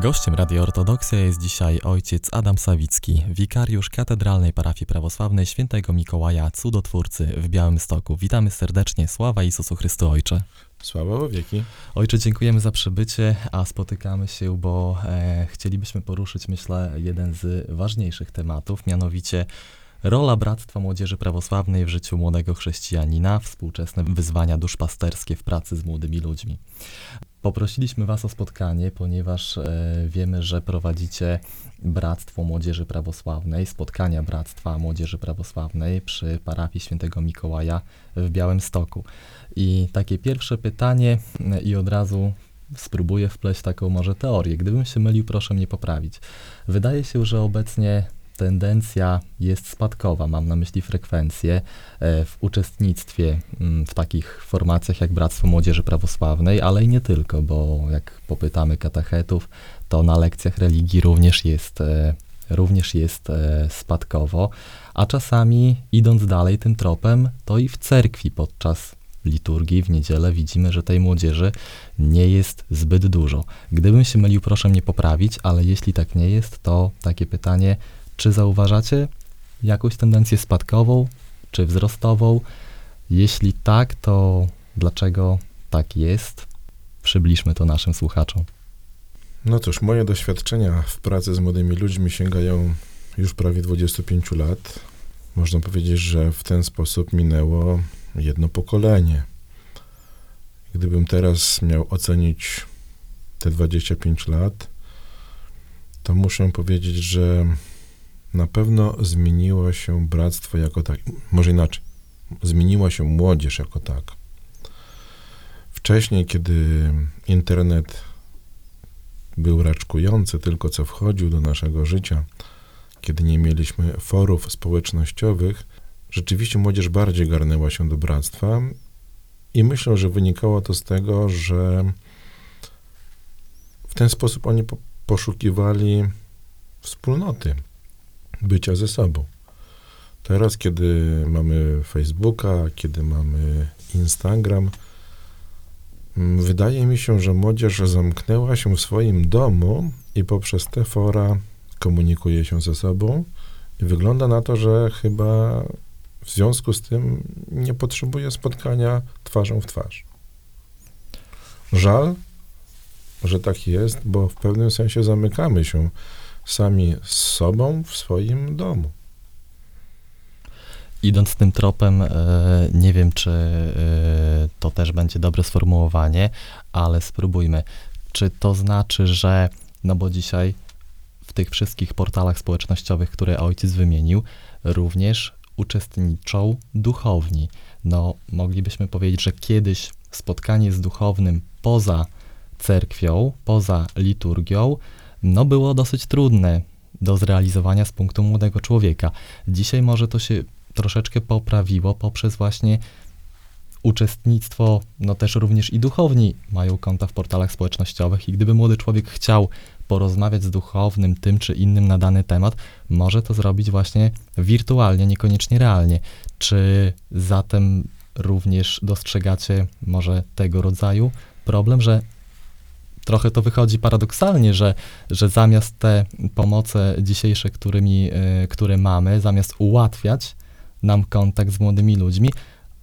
Gościem Radio Ortodoksja jest dzisiaj ojciec Adam Sawicki, wikariusz Katedralnej Parafii Prawosławnej Świętego Mikołaja Cudotwórcy w Białymstoku. Witamy serdecznie, sława Jezusu Chrystu Ojcze. Sława wieki. Ojcze, dziękujemy za przybycie, a spotykamy się, bo e, chcielibyśmy poruszyć, myślę, jeden z ważniejszych tematów, mianowicie rola Bractwa Młodzieży Prawosławnej w życiu młodego chrześcijanina, współczesne wyzwania duszpasterskie w pracy z młodymi ludźmi. Poprosiliśmy Was o spotkanie, ponieważ e, wiemy, że prowadzicie Bractwo Młodzieży Prawosławnej, spotkania Bractwa Młodzieży Prawosławnej przy parafii Świętego Mikołaja w Białymstoku. I takie pierwsze pytanie, e, i od razu spróbuję wpleść taką może teorię. Gdybym się mylił, proszę mnie poprawić. Wydaje się, że obecnie tendencja jest spadkowa, mam na myśli frekwencję e, w uczestnictwie mm, w takich formacjach jak Bractwo Młodzieży Prawosławnej, ale i nie tylko, bo jak popytamy katechetów, to na lekcjach religii również jest, e, również jest e, spadkowo, a czasami idąc dalej tym tropem, to i w cerkwi podczas liturgii w niedzielę widzimy, że tej młodzieży nie jest zbyt dużo. Gdybym się mylił, proszę mnie poprawić, ale jeśli tak nie jest, to takie pytanie, czy zauważacie jakąś tendencję spadkową czy wzrostową? Jeśli tak, to dlaczego tak jest? Przybliżmy to naszym słuchaczom. No cóż, moje doświadczenia w pracy z młodymi ludźmi sięgają już prawie 25 lat. Można powiedzieć, że w ten sposób minęło jedno pokolenie. Gdybym teraz miał ocenić te 25 lat, to muszę powiedzieć, że na pewno zmieniło się bractwo jako tak, może inaczej, zmieniła się młodzież jako tak. Wcześniej, kiedy internet był raczkujący, tylko co wchodził do naszego życia, kiedy nie mieliśmy forów społecznościowych, rzeczywiście młodzież bardziej garnęła się do bractwa i myślę, że wynikało to z tego, że w ten sposób oni po poszukiwali wspólnoty bycia ze sobą. Teraz, kiedy mamy Facebooka, kiedy mamy Instagram, mm, wydaje mi się, że młodzież zamknęła się w swoim domu i poprzez te fora komunikuje się ze sobą i wygląda na to, że chyba w związku z tym nie potrzebuje spotkania twarzą w twarz. Żal, że tak jest, bo w pewnym sensie zamykamy się sami z sobą w swoim domu. Idąc tym tropem, e, nie wiem, czy e, to też będzie dobre sformułowanie, ale spróbujmy. Czy to znaczy, że, no bo dzisiaj w tych wszystkich portalach społecznościowych, które ojciec wymienił, również uczestniczą duchowni. No, moglibyśmy powiedzieć, że kiedyś spotkanie z duchownym poza cerkwią, poza liturgią, no było dosyć trudne do zrealizowania z punktu młodego człowieka. Dzisiaj może to się troszeczkę poprawiło poprzez właśnie uczestnictwo, no też również i duchowni mają konta w portalach społecznościowych i gdyby młody człowiek chciał porozmawiać z duchownym tym czy innym na dany temat, może to zrobić właśnie wirtualnie, niekoniecznie realnie. Czy zatem również dostrzegacie może tego rodzaju problem, że trochę to wychodzi paradoksalnie, że, że zamiast te pomoce dzisiejsze, którymi, y, które mamy, zamiast ułatwiać nam kontakt z młodymi ludźmi,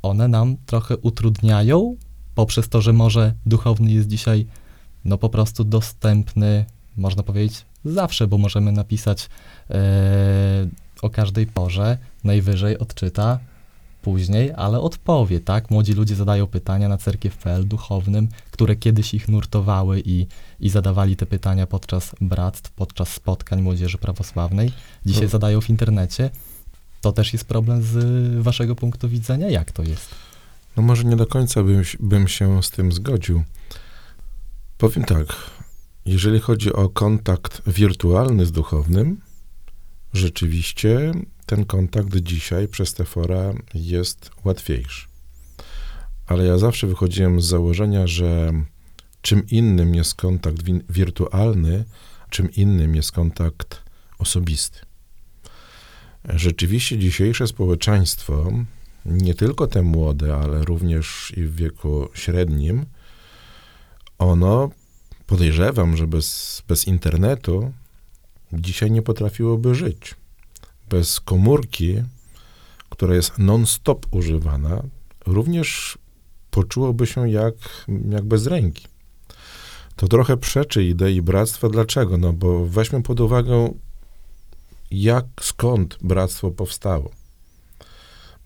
one nam trochę utrudniają poprzez to, że może duchowny jest dzisiaj no po prostu dostępny, można powiedzieć, zawsze, bo możemy napisać e, o każdej porze, najwyżej odczyta później, ale odpowie, tak? Młodzi ludzie zadają pytania na cerkiew.pl duchownym, które kiedyś ich nurtowały i, i zadawali te pytania podczas bractw, podczas spotkań młodzieży prawosławnej. Dzisiaj no. zadają w internecie. To też jest problem z waszego punktu widzenia? Jak to jest? No może nie do końca bym, bym się z tym zgodził. Powiem tak, jeżeli chodzi o kontakt wirtualny z duchownym, rzeczywiście ten kontakt dzisiaj przez te fora jest łatwiejszy. Ale ja zawsze wychodziłem z założenia, że czym innym jest kontakt win- wirtualny, czym innym jest kontakt osobisty. Rzeczywiście dzisiejsze społeczeństwo, nie tylko te młode, ale również i w wieku średnim, ono podejrzewam, że bez, bez internetu dzisiaj nie potrafiłoby żyć. Bez komórki, która jest non-stop używana, również poczułoby się jak, jak bez ręki. To trochę przeczy idei bractwa. Dlaczego? No bo weźmy pod uwagę, jak, skąd bractwo powstało.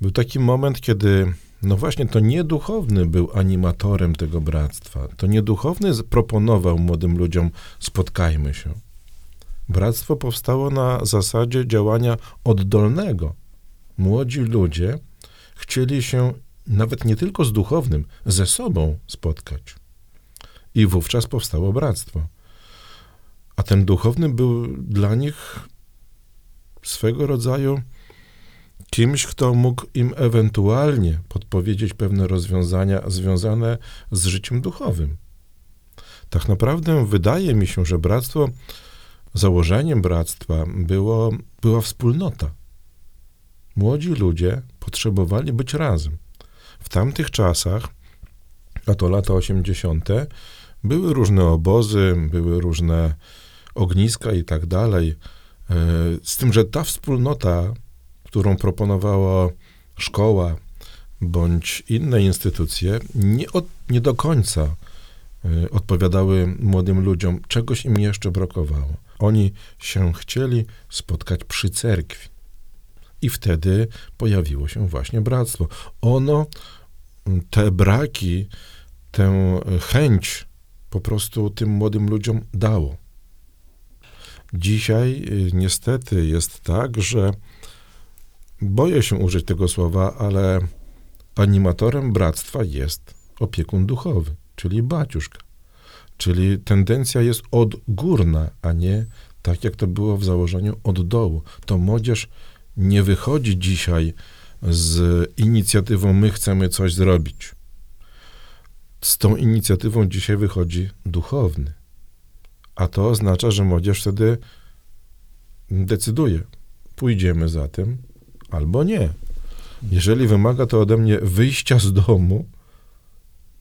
Był taki moment, kiedy, no właśnie, to nieduchowny był animatorem tego bractwa. To nieduchowny proponował młodym ludziom: spotkajmy się. Bractwo powstało na zasadzie działania oddolnego. Młodzi ludzie chcieli się nawet nie tylko z duchownym, ze sobą spotkać. I wówczas powstało bractwo. A ten duchowny był dla nich swego rodzaju kimś, kto mógł im ewentualnie podpowiedzieć pewne rozwiązania związane z życiem duchowym. Tak naprawdę wydaje mi się, że bractwo, założeniem bractwa było, była wspólnota. Młodzi ludzie potrzebowali być razem. W tamtych czasach, a to lata 80., były różne obozy, były różne ogniska i tak dalej. E, Z tym, że ta wspólnota, którą proponowała szkoła bądź inne instytucje, nie, od, nie do końca e, odpowiadały młodym ludziom, czegoś im jeszcze brakowało. Oni się chcieli spotkać przy cerkwi. I wtedy pojawiło się właśnie bractwo. Ono te braki, tę chęć po prostu tym młodym ludziom dało. Dzisiaj y, niestety jest tak, że boję się użyć tego słowa, ale animatorem bractwa jest opiekun duchowy, czyli baciuszka. Czyli tendencja jest odgórna, a nie tak jak to było w założeniu od dołu. To młodzież nie wychodzi dzisiaj z inicjatywą my chcemy coś zrobić. Z tą inicjatywą dzisiaj wychodzi duchowny. A to oznacza, że młodzież wtedy decyduje, pójdziemy za tym albo nie. Jeżeli wymaga to ode mnie wyjścia z domu,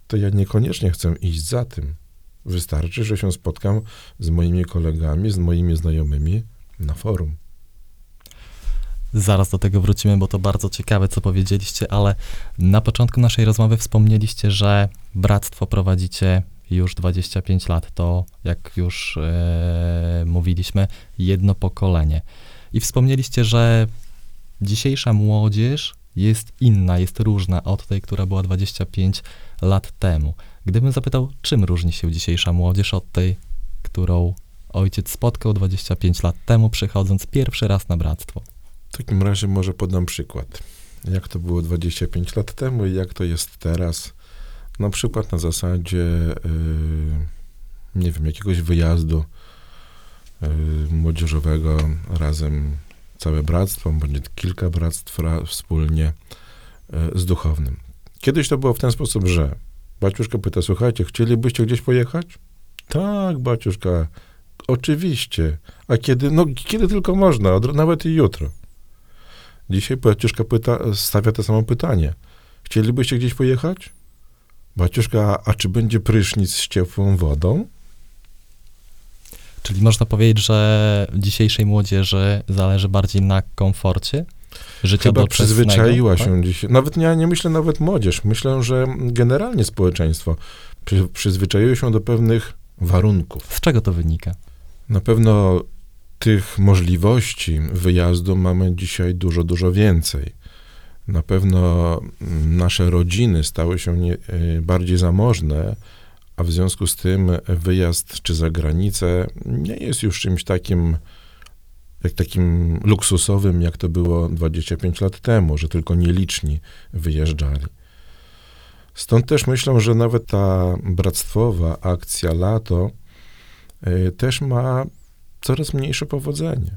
to ja niekoniecznie chcę iść za tym. Wystarczy, że się spotkam z moimi kolegami, z moimi znajomymi na forum. Zaraz do tego wrócimy, bo to bardzo ciekawe, co powiedzieliście, ale na początku naszej rozmowy wspomnieliście, że bractwo prowadzicie już 25 lat. To, jak już e, mówiliśmy, jedno pokolenie. I wspomnieliście, że dzisiejsza młodzież jest inna, jest różna od tej, która była 25 lat temu. Gdybym zapytał, czym różni się dzisiejsza młodzież od tej, którą ojciec spotkał 25 lat temu, przychodząc pierwszy raz na bractwo? W takim razie może podam przykład. Jak to było 25 lat temu i jak to jest teraz. Na przykład na zasadzie, yy, nie wiem, jakiegoś wyjazdu yy, młodzieżowego razem całe bractwo, bądź kilka bractw ra, wspólnie yy, z duchownym. Kiedyś to było w ten sposób, że baciuszka pyta, słuchajcie, chcielibyście gdzieś pojechać? Tak, baciuszka, oczywiście. A kiedy? No, kiedy tylko można, od, nawet i jutro. Dzisiaj baciuszka pyta, stawia to samo pytanie. Chcielibyście gdzieś pojechać? Baciuszka, a czy będzie prysznic z ciepłą wodą? Czyli można powiedzieć, że dzisiejszej młodzieży zależy bardziej na komforcie życia Chyba przyzwyczaiła tak? się dzisiaj. Nawet ja nie myślę nawet młodzież. Myślę, że generalnie społeczeństwo przy, przyzwyczaiło się do pewnych warunków. Z czego to wynika? Na pewno tych możliwości wyjazdu mamy dzisiaj dużo, dużo więcej. Na pewno mm, nasze rodziny stały się nie, y, bardziej zamożne, a w związku z tym wyjazd czy za granicę nie jest już czymś takim, jak takim luksusowym, jak to było 25 lat temu, że tylko nieliczni wyjeżdżali. Stąd też myślę, że nawet ta bractwowa akcja lato y, też ma coraz mniejsze powodzenie.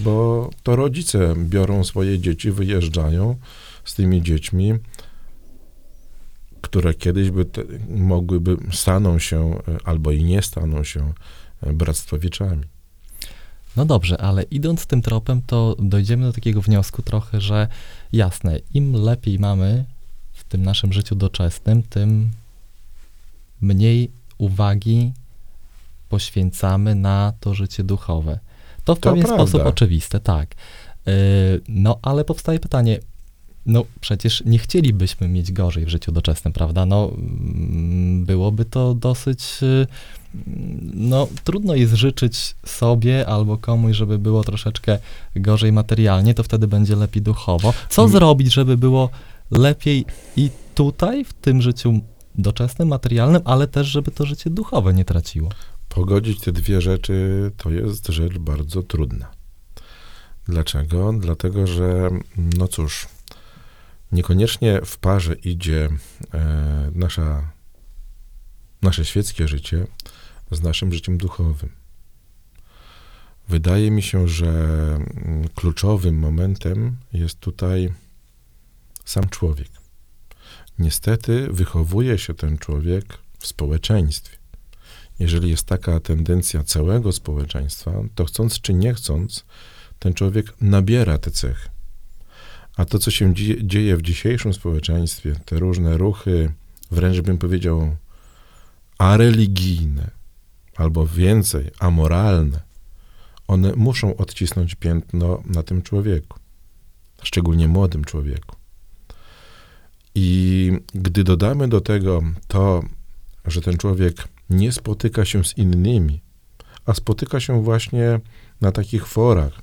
Bo to rodzice biorą swoje dzieci, wyjeżdżają z tymi dziećmi. które kiedyś by te, mogłyby staną się e, albo i nie staną się e, bractwowiczami. No dobrze, ale idąc tym tropem, to dojdziemy do takiego wniosku trochę, że jasne, im lepiej mamy w tym naszym życiu doczesnym, tym mniej uwagi poświęcamy na to życie duchowe. To w To pewien prawda. sposób oczywiste, tak. Yy, No, ale powstaje pytanie, no przecież nie chcielibyśmy mieć gorzej w życiu doczesnym, prawda? No, mm, byłoby to dosyć, yy, no trudno jest życzyć sobie albo komuś, żeby było troszeczkę gorzej materialnie, to wtedy będzie lepiej duchowo. Co Mm. zrobić, żeby było lepiej i tutaj, w tym życiu doczesnym, materialnym, ale też, żeby to życie duchowe nie traciło? Pogodzić te dwie rzeczy to jest rzecz bardzo trudna. Dlaczego? Dlatego, że no cóż, niekoniecznie w parze idzie e, nasza, nasze świeckie życie z naszym życiem duchowym. Wydaje mi się, że mm, kluczowym momentem jest tutaj sam człowiek. Niestety wychowuje się ten człowiek w społeczeństwie jeżeli jest taka tendencja całego społeczeństwa, to chcąc czy nie chcąc, ten człowiek nabiera te cechy. A to, co się dzie- dzieje w dzisiejszym społeczeństwie, te różne ruchy, wręcz bym powiedział, areligijne, albo więcej, amoralne, one muszą odcisnąć piętno na tym człowieku, szczególnie młodym człowieku. I gdy dodamy do tego to, że ten człowiek nie spotyka się z innymi, a spotyka się właśnie na takich forach,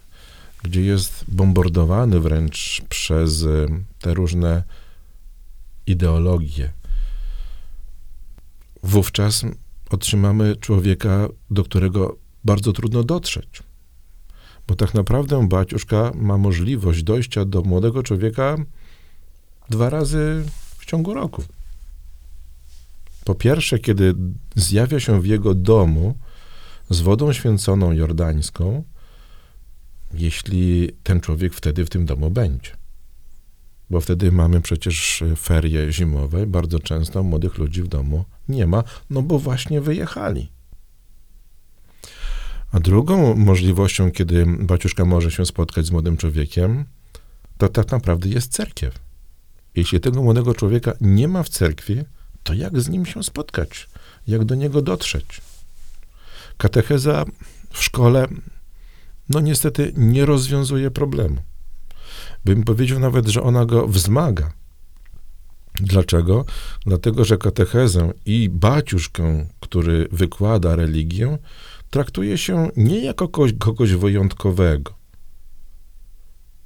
gdzie jest bombardowany wręcz przez y, te różne ideologie. Wówczas otrzymamy człowieka, do którego bardzo trudno dotrzeć. Bo tak naprawdę baciuszka ma możliwość dojścia do młodego człowieka dwa razy w ciągu roku. Po pierwsze, kiedy zjawia się w jego domu z wodą święconą jordańską, jeśli ten człowiek wtedy w tym domu będzie. Bo wtedy mamy przecież ferie zimowe, bardzo często młodych ludzi w domu nie ma, no bo właśnie wyjechali. A drugą możliwością, kiedy baciuszka może się spotkać z młodym człowiekiem, to tak naprawdę jest cerkiew. Jeśli tego młodego człowieka nie ma w cerkwi, to jak z nim się spotkać? Jak do niego dotrzeć? Katecheza w szkole, no niestety, nie rozwiązuje problemu. Bym powiedział nawet, że ona go wzmaga. Dlaczego? Dlatego, że katechezę i baciuszkę, który wykłada religię, traktuje się nie jako kogoś, kogoś wyjątkowego,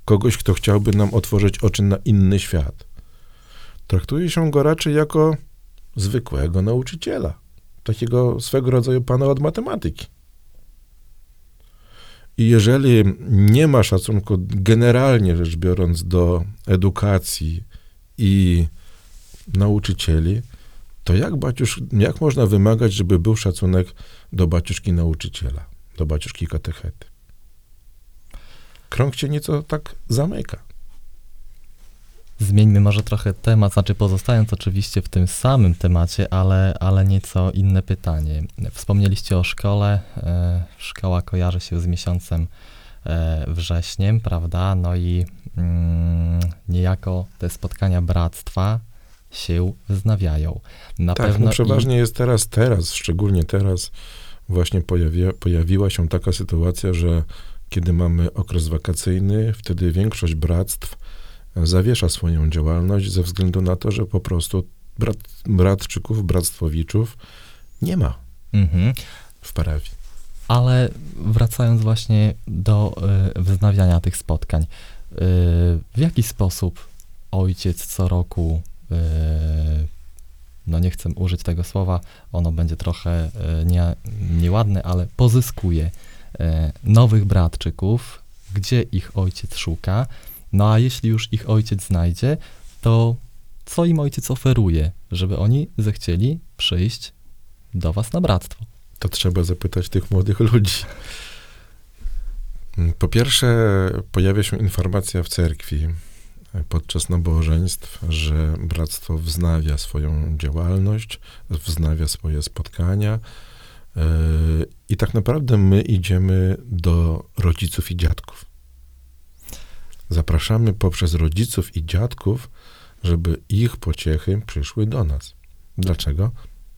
kogoś, kto chciałby nam otworzyć oczy na inny świat. Traktuje się go raczej jako zwykłego nauczyciela, takiego swego rodzaju pana od matematyki. I jeżeli nie ma szacunku generalnie rzecz biorąc do edukacji i nauczycieli, to jak, baciusz, jak można wymagać, żeby był szacunek do baciuszki nauczyciela, do baciuszki katechety? Krąg się nieco tak zamyka. Zmieńmy może trochę temat, znaczy pozostając oczywiście w tym samym temacie, ale, ale nieco inne pytanie. Wspomnieliście o szkole. E, szkoła kojarzy się z miesiącem e, wrześniem, prawda? No i mm, niejako te spotkania bractwa się wznawiają. Na tak, pewno no i- przeważnie jest teraz, teraz, szczególnie teraz właśnie pojawia, pojawiła się taka sytuacja, że kiedy mamy okres wakacyjny, wtedy większość bractw zawiesza swoją działalność ze względu na to, że po prostu brat, bratczyków, bractwowiczów nie ma Mhm. w parafii. Ale wracając właśnie do y, wznawiania tych spotkań, y, w jaki sposób ojciec co roku, y, no nie chcę użyć tego słowa, ono będzie trochę y, nie, nieładne, ale pozyskuje y, nowych bratczyków, gdzie ich ojciec szuka, no a jeśli już ich ojciec znajdzie, to co im ojciec oferuje, żeby oni zechcieli przyjść do was na bractwo? To trzeba zapytać tych młodych ludzi. Po pierwsze, pojawia się informacja w cerkwi, podczas nabożeństw, że bractwo wznawia swoją działalność, wznawia swoje spotkania. Yy, I tak naprawdę my idziemy do rodziców i dziadków. Zapraszamy poprzez rodziców i dziadków, żeby ich pociechy przyszły do nas. Dlaczego?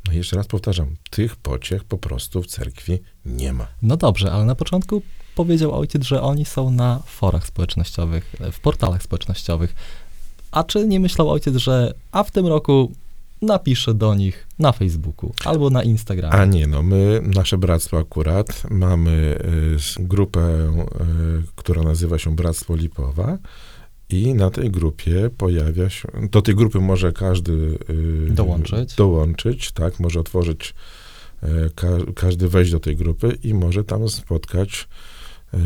No jeszcze raz powtarzam, tych pociech po prostu w cerkwi nie ma. No dobrze, ale na początku powiedział ojciec, że oni są na forach społecznościowych, w portalach społecznościowych. A czy nie myślał ojciec, że a w tym roku napisze do nich na Facebooku albo na Instagramie? A nie, no my, nasze bractwo akurat, mamy y, grupę, y, która nazywa się Bractwo Lipowa i na tej grupie pojawia się, do tej grupy może każdy y, Dołączyć. dołączyć, tak, może otworzyć, y, ka, każdy wejść do tej grupy i może tam spotkać y,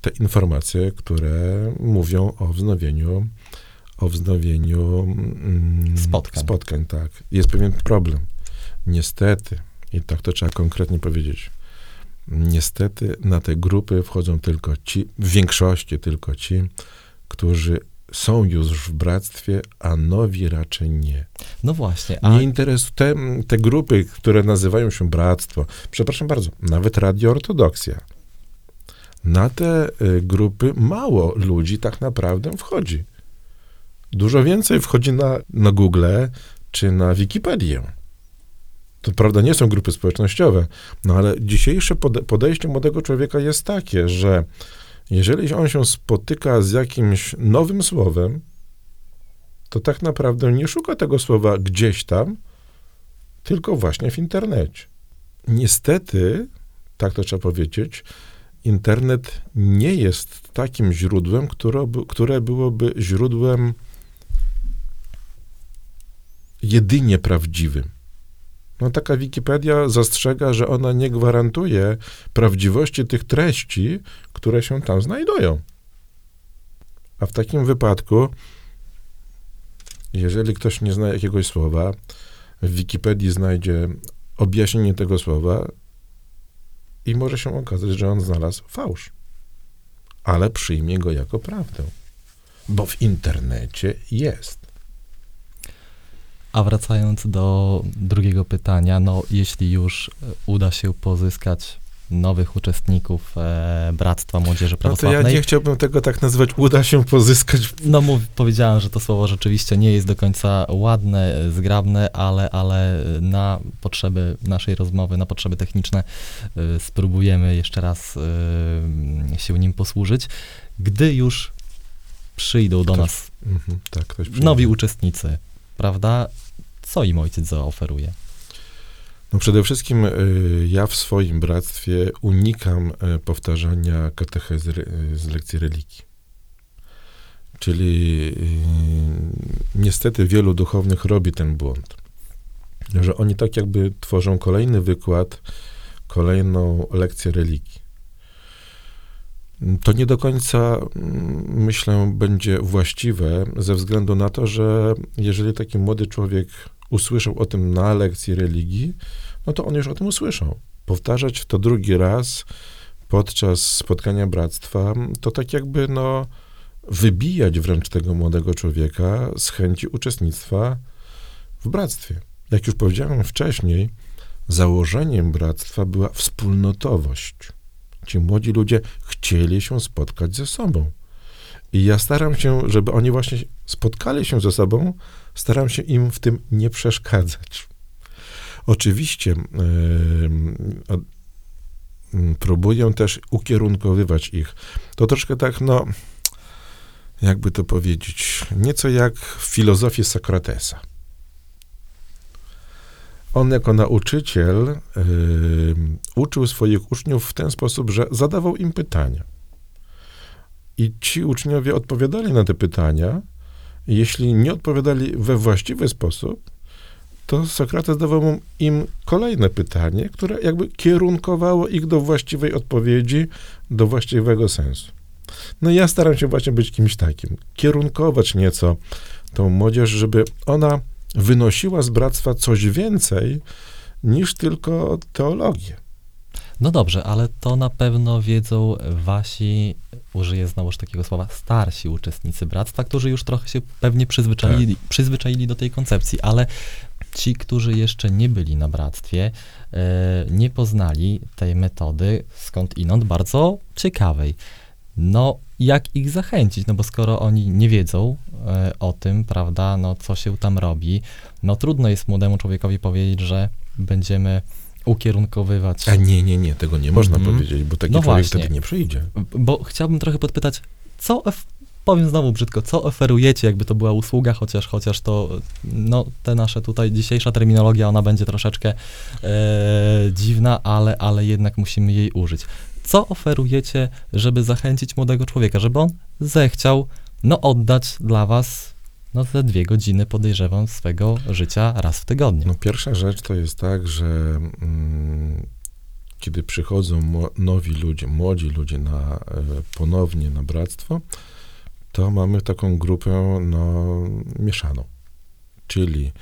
te informacje, które mówią o wznowieniu o wznowieniu mm, Spotkań. spotkań, tak. Jest pewien problem. Niestety, i tak to trzeba konkretnie powiedzieć, niestety na te grupy wchodzą tylko ci, w większości tylko ci, którzy są już w bractwie, a nowi raczej nie. No właśnie, a Nie interesują te, te grupy, które nazywają się bractwo. Przepraszam bardzo, nawet Radio Ortodoksja. Na te y, grupy mało ludzi tak naprawdę wchodzi. Dużo więcej wchodzi na, na Google czy na Wikipedię. To prawda nie są grupy społecznościowe, no ale dzisiejsze pode- podejście młodego człowieka jest takie, że jeżeli on się spotyka z jakimś nowym słowem, to tak naprawdę nie szuka tego słowa gdzieś tam, tylko właśnie w internecie. Niestety, tak to trzeba powiedzieć, internet nie jest takim źródłem, które, które byłoby źródłem jedynie prawdziwym. No taka Wikipedia zastrzega, że ona nie gwarantuje prawdziwości tych treści, które się tam znajdują. A w takim wypadku, jeżeli ktoś nie zna jakiegoś słowa, w Wikipedii znajdzie objaśnienie tego słowa i może się okazać, że on znalazł fałsz. Ale przyjmie go jako prawdę. Bo w internecie jest. A wracając do drugiego pytania, no jeśli już e, uda się pozyskać nowych uczestników e, Bractwa Młodzieży No to Prawosławnej, ja nie chciałbym tego tak nazywać, uda się pozyskać. no mów, powiedziałem, że to słowo rzeczywiście nie jest do końca ładne, e, zgrabne, ale, ale na potrzeby naszej rozmowy, na potrzeby techniczne e, spróbujemy jeszcze raz e, się nim posłużyć. Gdy już przyjdą do Ktoś nas Mhm, tak, nowi uczestnicy, prawda? Co im ojciec zaoferuje? No przede wszystkim y, ja w swoim bractwie unikam y, powtarzania katechezy y, z lekcji religii. Czyli niestety wielu duchownych robi ten błąd, że oni tak jakby tworzą kolejny wykład, kolejną lekcję religii. To nie do końca, mm, myślę, będzie właściwe ze względu na to, że jeżeli taki młody człowiek usłyszał o tym na lekcji religii, no to on już o tym usłyszał. Powtarzać to drugi raz podczas spotkania bractwa, to tak jakby no wybijać wręcz tego młodego człowieka z chęci uczestnictwa w bractwie. Jak już powiedziałem wcześniej, założeniem bractwa była wspólnotowość. Ci młodzi ludzie chcieli się spotkać ze sobą. I ja staram się, żeby oni właśnie spotkali się ze sobą, staram się im w tym nie przeszkadzać. Oczywiście yy, próbuję też ukierunkowywać ich. To troszkę tak, no, jakby to powiedzieć, nieco jak w filozofii Sokratesa. On jako nauczyciel yy, uczył swoich uczniów w ten sposób, że zadawał im pytania. I ci uczniowie odpowiadali na te pytania. Jeśli nie odpowiadali we właściwy sposób, to Sokrates dawał im kolejne pytanie, które jakby kierunkowało ich do właściwej odpowiedzi, do właściwego sensu. No ja staram się właśnie być kimś takim, kierunkować nieco tą młodzież, żeby ona wynosiła z bractwa coś więcej niż tylko teologię. No dobrze, ale to na pewno wiedzą wasi, użyję znowuż takiego słowa, starsi uczestnicy bractwa, którzy już trochę się pewnie przyzwyczaili, przyzwyczaili do tej koncepcji, ale ci, którzy jeszcze nie byli na bractwie, e, nie poznali tej metody skąd inąd bardzo ciekawej. No, jak ich zachęcić? No bo skoro oni nie wiedzą e, o tym, prawda, no co się tam robi, no trudno jest młodemu człowiekowi powiedzieć, że będziemy ukierunkowywać. A nie, nie, nie, tego nie można Mhm. powiedzieć, bo taki No człowiek właśnie. wtedy nie przyjdzie. Bo chciałbym trochę podpytać, co, powiem znowu brzydko, co oferujecie, jakby to była usługa, chociaż, chociaż to, no, te nasze tutaj, dzisiejsza terminologia, ona będzie troszeczkę e, dziwna, ale, ale jednak musimy jej użyć. Co oferujecie, żeby zachęcić młodego człowieka, żeby on zechciał, no, oddać dla was, no, te dwie godziny, podejrzewam, swego życia raz w tygodniu? No pierwsza rzecz to jest tak, że mm, kiedy przychodzą nowi ludzie, młodzi ludzie na, e, ponownie na bractwo, to mamy taką grupę no, mieszaną. Czyli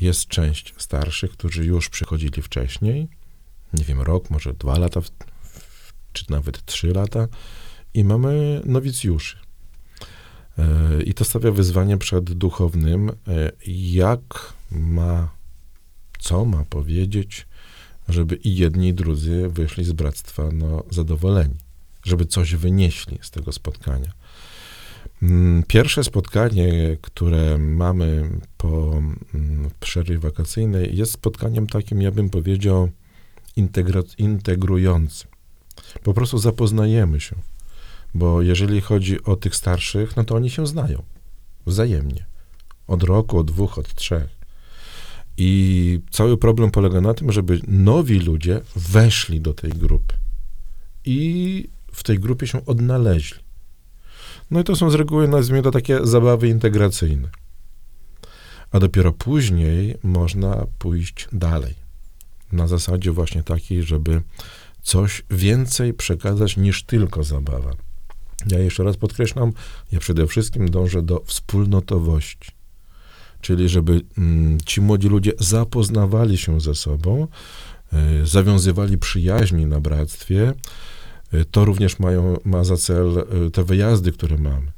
jest część starszych, którzy już przychodzili wcześniej, nie wiem, rok, może dwa lata, czy nawet trzy lata, i mamy nowicjuszy. E, I to stawia wyzwanie przed duchownym, e, jak ma, co ma powiedzieć, żeby i jedni, i drudzy wyszli z bractwa no, zadowoleni, żeby coś wynieśli z tego spotkania. Mm, Pierwsze spotkanie, które mamy po mm, przerwie wakacyjnej, jest spotkaniem takim, ja bym powiedział, integrującym. Po prostu zapoznajemy się, bo jeżeli chodzi o tych starszych, no to oni się znają wzajemnie. Od roku, od dwóch, od trzech. I cały problem polega na tym, żeby nowi ludzie weszli do tej grupy i w tej grupie się odnaleźli. No i to są z reguły, nazwijmy to takie zabawy integracyjne. A dopiero później można pójść dalej. Na zasadzie właśnie takiej, żeby coś więcej przekazać niż tylko zabawa. Ja jeszcze raz podkreślam, ja przede wszystkim dążę do wspólnotowości. Czyli żeby mm, ci młodzi ludzie zapoznawali się ze sobą, y, zawiązywali przyjaźni na bractwie. Y, to również mają, ma za cel y, te wyjazdy, które mamy.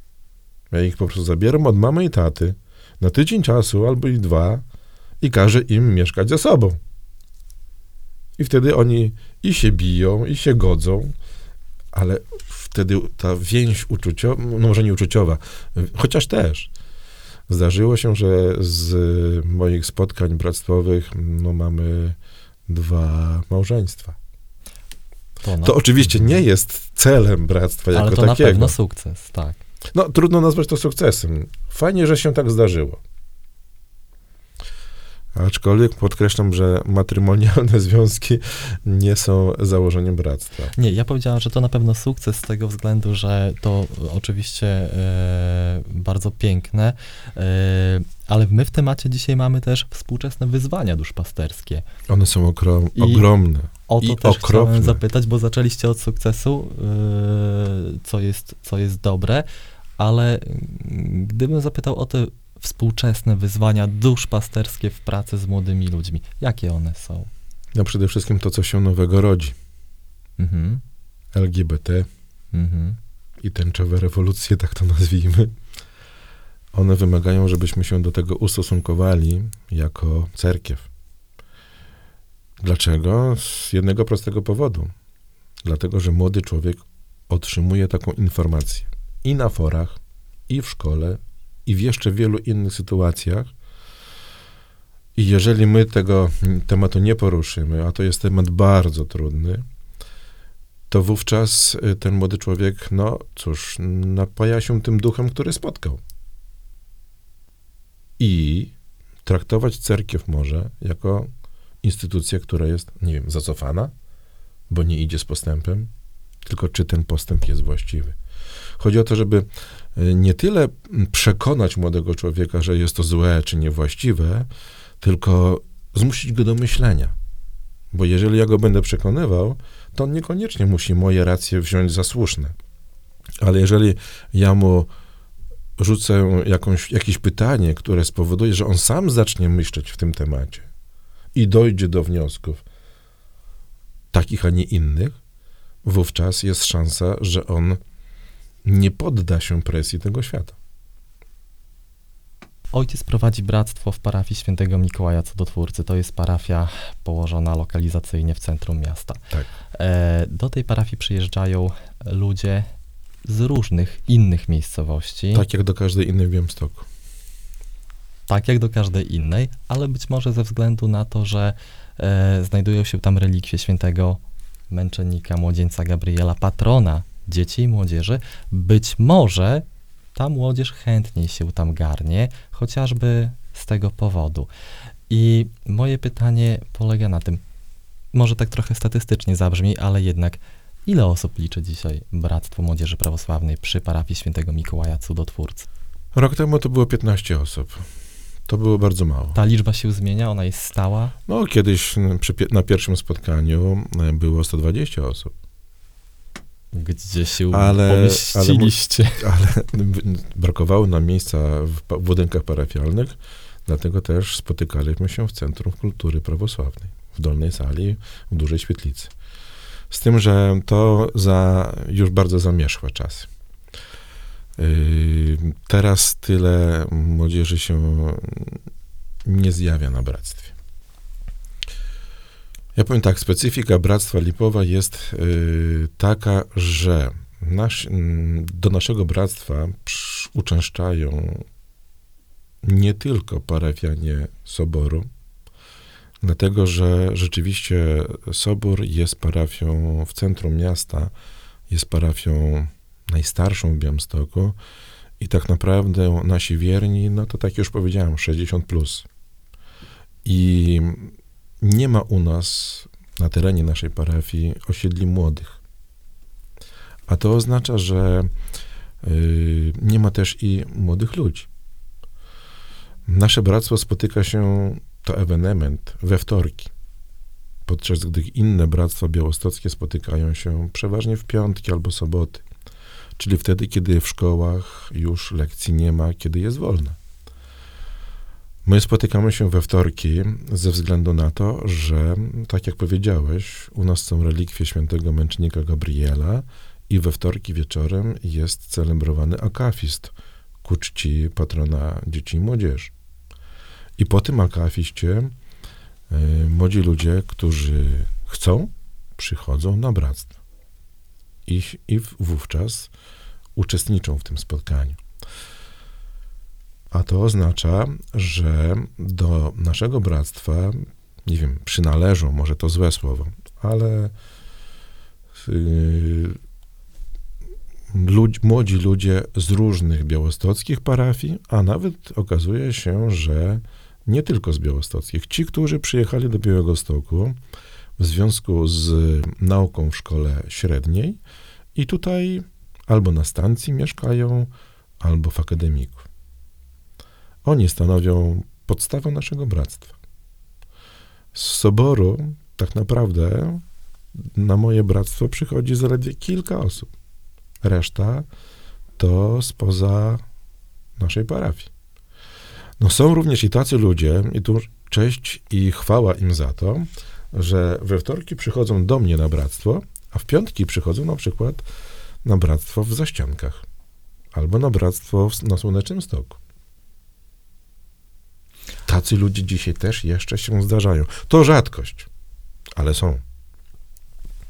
Ja ich po prostu zabieram od mamy i taty na tydzień czasu albo i dwa i każę im mieszkać ze sobą. I wtedy oni i się biją, i się godzą, ale wtedy ta więź uczuciowa, no może nie uczuciowa, chociaż też. Zdarzyło się, że z moich spotkań bractwowych no, mamy dwa małżeństwa. To, na, To oczywiście nie jest celem bractwa jako ale to na takiego. pewno sukces, tak. No, trudno nazwać to sukcesem. Fajnie, że się tak zdarzyło. Aczkolwiek podkreślam, że matrymonialne związki nie są założeniem bractwa. Nie, ja powiedziałam, że to na pewno sukces z tego względu, że to oczywiście e, bardzo piękne, e, ale my w temacie dzisiaj mamy też współczesne wyzwania duszpasterskie. One są okro- I- ogromne. O to I też okropne. chciałem zapytać, bo zaczęliście od sukcesu, e, co, jest, co jest dobre, ale gdybym zapytał o te współczesne wyzwania duszpasterskie w pracy z młodymi ludźmi, jakie one są? No przede wszystkim to, co się nowego rodzi. Mhm, LGBT mhm. i tęczowe rewolucje, tak to nazwijmy. One wymagają, żebyśmy się do tego ustosunkowali jako cerkiew. Dlaczego? Z jednego prostego powodu. Dlatego, że młody człowiek otrzymuje taką informację i na forach, i w szkole, i w jeszcze wielu innych sytuacjach. I jeżeli my tego tematu nie poruszymy, a to jest temat bardzo trudny, to wówczas y, ten młody człowiek, no cóż, napaja się tym duchem, który spotkał. I traktować cerkiew może jako instytucję, która jest, nie wiem, zacofana, bo nie idzie z postępem, tylko czy ten postęp jest właściwy. Chodzi o to, żeby nie tyle przekonać młodego człowieka, że jest to złe czy niewłaściwe, tylko zmusić go do myślenia. Bo jeżeli ja go będę przekonywał, to on niekoniecznie musi moje racje wziąć za słuszne. Ale jeżeli ja mu rzucę jakąś, jakieś pytanie, które spowoduje, że on sam zacznie myśleć w tym temacie i dojdzie do wniosków, takich, a nie innych, wówczas jest szansa, że on nie podda się presji tego świata. Ojciec prowadzi bractwo w parafii świętego Mikołaja Cudotwórcy. To jest parafia położona lokalizacyjnie w centrum miasta. Tak. E, do tej parafii przyjeżdżają ludzie z różnych innych miejscowości, Tak jak do każdej innej w Białymstoku. tak jak do każdej innej, ale być może ze względu na to, że e, znajdują się tam relikwie świętego męczennika, młodzieńca Gabriela, patrona dzieci i młodzieży, być może ta młodzież chętniej się tam garnie, chociażby z tego powodu. I moje pytanie polega na tym, może tak trochę statystycznie zabrzmi, ale jednak, ile osób liczy dzisiaj Bractwo Młodzieży Prawosławnej przy parafii świętego Mikołaja Cudotwórcy? Rok temu to było 15 osób. To było bardzo mało. Ta liczba się zmienia, ona jest stała. No, kiedyś przy, na pierwszym spotkaniu e, było 120 osób, Gdzie się Ale- pomieściliście? ale b- brakowało nam miejsca w budynkach parafialnych, dlatego też spotykaliśmy się w Centrum Kultury Prawosławnej, w dolnej sali, w dużej świetlicy. Z tym, że to za już bardzo zamierzchłe czasy. Yy, Teraz tyle młodzieży się nie zjawia na bractwie. Ja powiem tak, specyfika Bractwa Lipowa jest yy, taka, że nasz, mm, do naszego bractwa uczęszczają nie tylko parafianie Soboru, dlatego że rzeczywiście Sobór jest parafią w centrum miasta, jest parafią najstarszą w Białymstoku i tak naprawdę nasi wierni, no to tak już powiedziałem, 60 plus. I nie ma u nas na terenie naszej parafii osiedli młodych. A to oznacza, że y, nie ma też i młodych ludzi. Nasze bractwo spotyka się, to ewenement, we wtorki, podczas gdy inne bractwa białostockie spotykają się przeważnie w piątki albo soboty, czyli wtedy, kiedy w szkołach już lekcji nie ma, kiedy jest wolne. My spotykamy się we wtorki ze względu na to, że, tak jak powiedziałeś, u nas są relikwie świętego męczennika Gabriela i we wtorki wieczorem jest celebrowany akafist ku czci patrona dzieci i młodzieży. I po tym akafiście y, młodzi ludzie, którzy chcą, przychodzą na bractwo. I, I wówczas uczestniczą w tym spotkaniu. A to oznacza, że do naszego bractwa, nie wiem, przynależą, może to złe słowo, ale yy, ludzi, młodzi ludzie z różnych białostockich parafii, a nawet okazuje się, że nie tylko z białostockich. Ci, którzy przyjechali do Białegostoku w związku z nauką w szkole średniej i tutaj albo na stacji mieszkają, albo w akademiku. Oni stanowią podstawę naszego bractwa. Z soboru tak naprawdę na moje bractwo przychodzi zaledwie kilka osób. Reszta to spoza naszej parafii. No są również i tacy ludzie, i tu cześć i chwała im za to, że we wtorki przychodzą do mnie na bractwo, a w piątki przychodzą na przykład na bractwo w Zaściankach albo na bractwo na Słonecznym Stoku. Tacy ludzie dzisiaj też jeszcze się zdarzają. To rzadkość, ale są.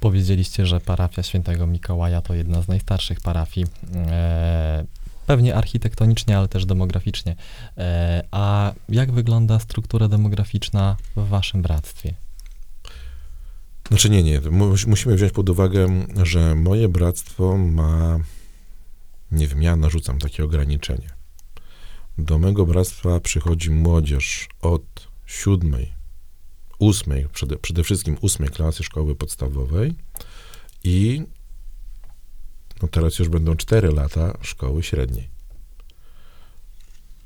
Powiedzieliście, że parafia świętego Mikołaja to jedna z najstarszych parafii. E, pewnie architektonicznie, ale też demograficznie. E, a jak wygląda struktura demograficzna w waszym bractwie? Znaczy nie, nie. Mu- Musimy wziąć pod uwagę, że moje bractwo ma, nie wiem, ja narzucam takie ograniczenie. Do mego bractwa przychodzi młodzież od siódmej, ósmej, przede, przede wszystkim ósmej klasy szkoły podstawowej i no teraz już będą cztery lata szkoły średniej.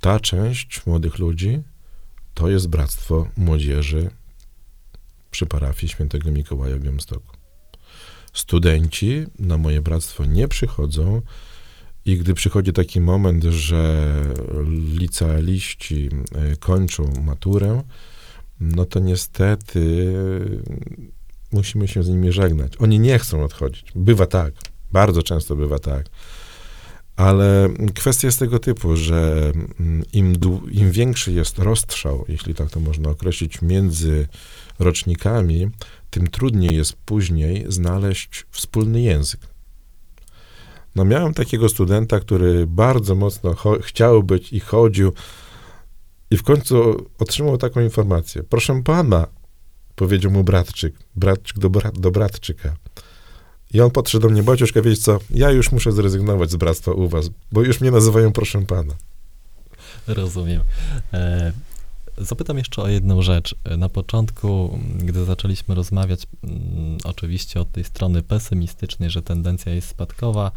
Ta część młodych ludzi to jest bractwo młodzieży przy parafii świętego Mikołaja w Białymstoku. Studenci na moje bractwo nie przychodzą i gdy przychodzi taki moment, że licealiści e, kończą maturę, no to niestety e, musimy się z nimi żegnać. Oni nie chcą odchodzić. Bywa tak, bardzo często bywa tak. Ale kwestia jest tego typu, że mm, im, im większy jest rozstrzał, jeśli tak to można określić, między rocznikami, tym trudniej jest później znaleźć wspólny język. No miałem takiego studenta, który bardzo mocno chciał być i chodził i w końcu otrzymał taką informację. Proszę pana, powiedział mu bratczyk, bratczyk do, bra- do bratczyka. I on podszedł do mnie, Baciuszka, wiesz co, ja już muszę zrezygnować z bractwa u was, bo już mnie nazywają proszę pana. Rozumiem. E, zapytam jeszcze o jedną rzecz. Na początku, gdy zaczęliśmy rozmawiać, mm, oczywiście od tej strony pesymistycznej, że tendencja jest spadkowa,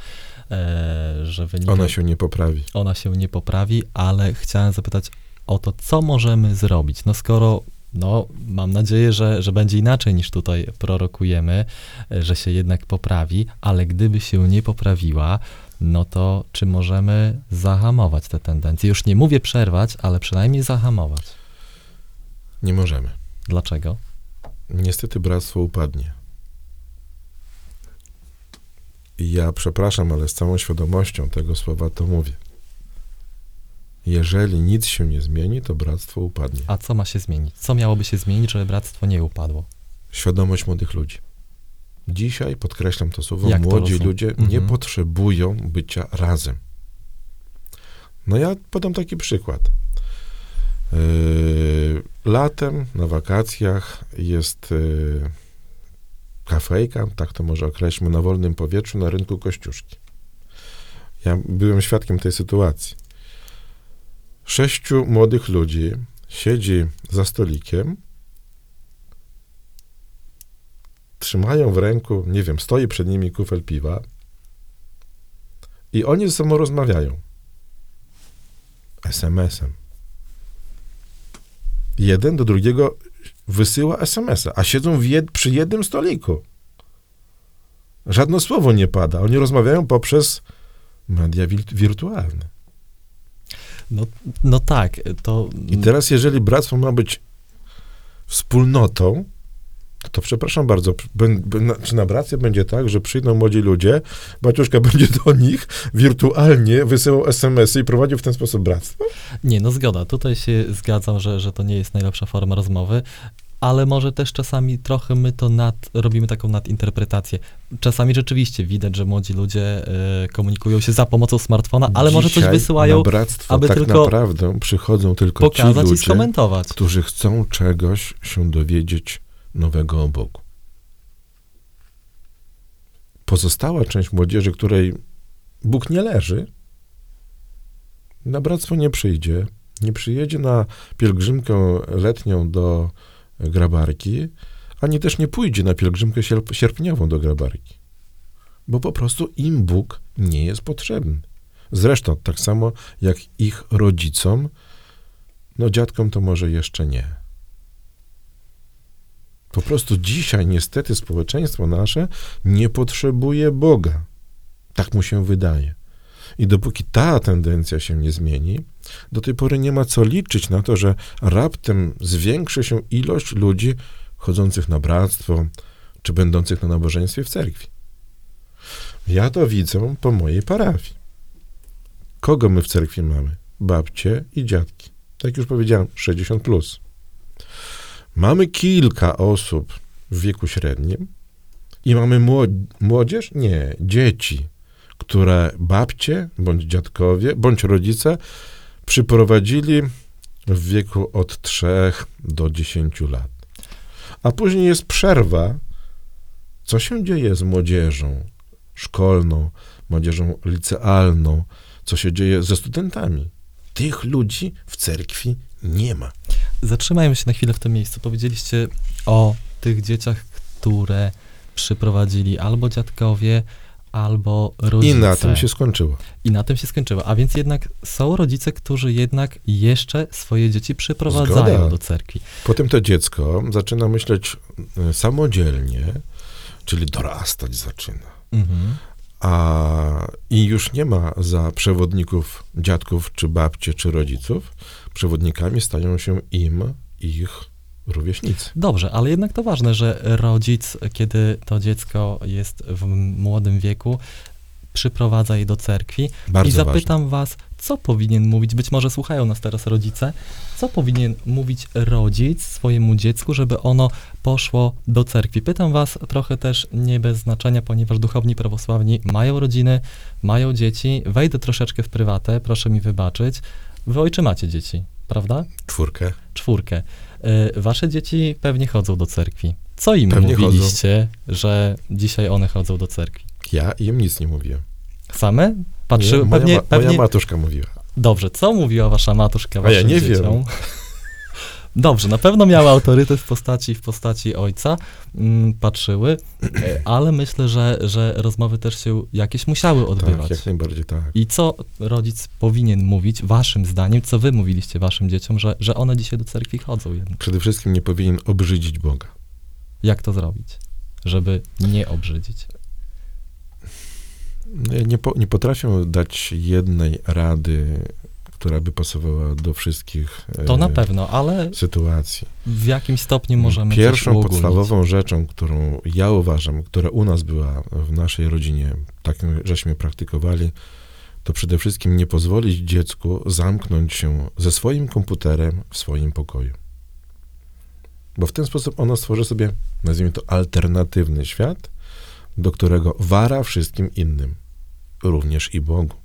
e, że wynika... Ona się nie poprawi. ona się nie poprawi, ale chciałem zapytać o to, co możemy zrobić. No skoro, no mam nadzieję, że, że będzie inaczej niż tutaj prorokujemy, e, że się jednak poprawi, ale gdyby się nie poprawiła, no to czy możemy zahamować te tendencje? Już nie mówię przerwać, ale przynajmniej zahamować. Nie możemy. Dlaczego? Niestety bractwo upadnie. I ja przepraszam, ale z całą świadomością tego słowa to mówię. Jeżeli nic się nie zmieni, to bractwo upadnie. A co ma się zmienić? Co miałoby się zmienić, żeby bractwo nie upadło? Świadomość młodych ludzi. Dzisiaj, podkreślam to słowo, Jak to młodzi rozumiem? ludzie Mhm. nie potrzebują bycia razem. No ja podam taki przykład. Yy, latem na wakacjach jest yy, kafejka, tak to może określmy, na wolnym powietrzu na rynku Kościuszki. Ja byłem świadkiem tej sytuacji. Sześciu młodych ludzi siedzi za stolikiem, trzymają w ręku, nie wiem, stoi przed nimi kufel piwa i oni ze sobą rozmawiają. SMS-em. Jeden do drugiego wysyła SMS-a, a siedzą jed- przy jednym stoliku. Żadne słowo nie pada. Oni rozmawiają poprzez media wir- wirtualne. No, no tak, to... I teraz, jeżeli bractwo ma być wspólnotą, to, to przepraszam bardzo, czy na bractwie będzie tak, że przyjdą młodzi ludzie, Baciuszka będzie do nich wirtualnie wysyłał SMS-y i prowadził w ten sposób bractwo? Nie, no zgoda. Tutaj się zgadzam, że, że to nie jest najlepsza forma rozmowy, ale może też czasami trochę my to nad, robimy taką nadinterpretację. Czasami rzeczywiście widać, że młodzi ludzie e, komunikują się za pomocą smartfona, ale może coś Dzisiaj wysyłają, na bractwo aby tak tylko naprawdę przychodzą tylko ci pokazać i ludzie, skomentować. którzy chcą czegoś się dowiedzieć nowego Bogu. Pozostała część młodzieży, której Bóg nie leży, na bractwo nie przyjdzie, nie przyjedzie na pielgrzymkę letnią do Grabarki, ani też nie pójdzie na pielgrzymkę sierp- sierpniową do Grabarki, bo po prostu im Bóg nie jest potrzebny. Zresztą tak samo jak ich rodzicom, no dziadkom to może jeszcze nie. Po prostu dzisiaj niestety społeczeństwo nasze nie potrzebuje Boga. Tak mu się wydaje. I dopóki ta tendencja się nie zmieni, do tej pory nie ma co liczyć na to, że raptem zwiększy się ilość ludzi chodzących na bractwo, czy będących na nabożeństwie w cerkwi. Ja to widzę po mojej parafii. Kogo my w cerkwi mamy? Babcie i dziadki. Tak już powiedziałem, 60 plus. Mamy kilka osób w wieku średnim i mamy młod- młodzież? Nie, dzieci, które babcie bądź dziadkowie, bądź rodzice przyprowadzili w wieku od 3 do 10 lat. A później jest przerwa. Co się dzieje z młodzieżą szkolną, młodzieżą licealną? Co się dzieje ze studentami? Tych ludzi w cerkwi nie ma. Zatrzymajmy się na chwilę w tym miejscu. Powiedzieliście o tych dzieciach, które przyprowadzili albo dziadkowie, albo rodzice. I na tym się skończyło. I na tym się skończyło. A więc jednak są rodzice, którzy jednak jeszcze swoje dzieci przyprowadzają Zgoda. do cerkwi. Potem to dziecko zaczyna myśleć y, samodzielnie, czyli dorastać zaczyna. Mhm. A i już nie ma za przewodników dziadków, czy babcie, czy rodziców. Przewodnikami stają się im ich rówieśnicy. Dobrze, ale jednak to ważne, że rodzic, kiedy to dziecko jest w młodym wieku, przyprowadza je do cerkwi. Bardzo I ważne. zapytam was, co powinien mówić, być może słuchają nas teraz rodzice, co powinien mówić rodzic swojemu dziecku, żeby ono poszło do cerkwi. Pytam was trochę też nie bez znaczenia, ponieważ duchowni prawosławni mają rodziny, mają dzieci. Wejdę troszeczkę w prywatę, proszę mi wybaczyć. Wy ojcze macie dzieci, prawda? Czwórkę. czwórkę. Y, Wasze dzieci pewnie chodzą do cerkwi. Co im Pewnie mówiliście, że dzisiaj one chodzą do cerkwi? Ja im nic nie mówiłem. Same? Patrzy, Nie, moja, pewnie, ma, pewnie... moja matuszka mówiła. Dobrze, co mówiła wasza matuszka A ja waszym nie wiem. dzieciom? Dobrze, na pewno miała autorytet w postaci, w postaci ojca, mm, patrzyły, e, ale myślę, że, że rozmowy też się jakieś musiały odbywać. Tak, jak najbardziej tak. I co rodzic powinien mówić, waszym zdaniem, co wy mówiliście waszym dzieciom, że, że one dzisiaj do cerkwi chodzą jednak? Przede wszystkim nie powinien obrzydzić Boga. Jak to zrobić, żeby nie obrzydzić? Nie, po, nie potrafię dać jednej rady, która by pasowała do wszystkich To e, na pewno, ale sytuacji. w jakim stopniu możemy Pierwszą podstawową rzeczą, którą ja uważam, która u nas była w naszej rodzinie, tak żeśmy praktykowali, to przede wszystkim nie pozwolić dziecku zamknąć się ze swoim komputerem w swoim pokoju. Bo w ten sposób ono stworzy sobie, nazwijmy to, alternatywny świat, do którego wara wszystkim innym, również i Bogu.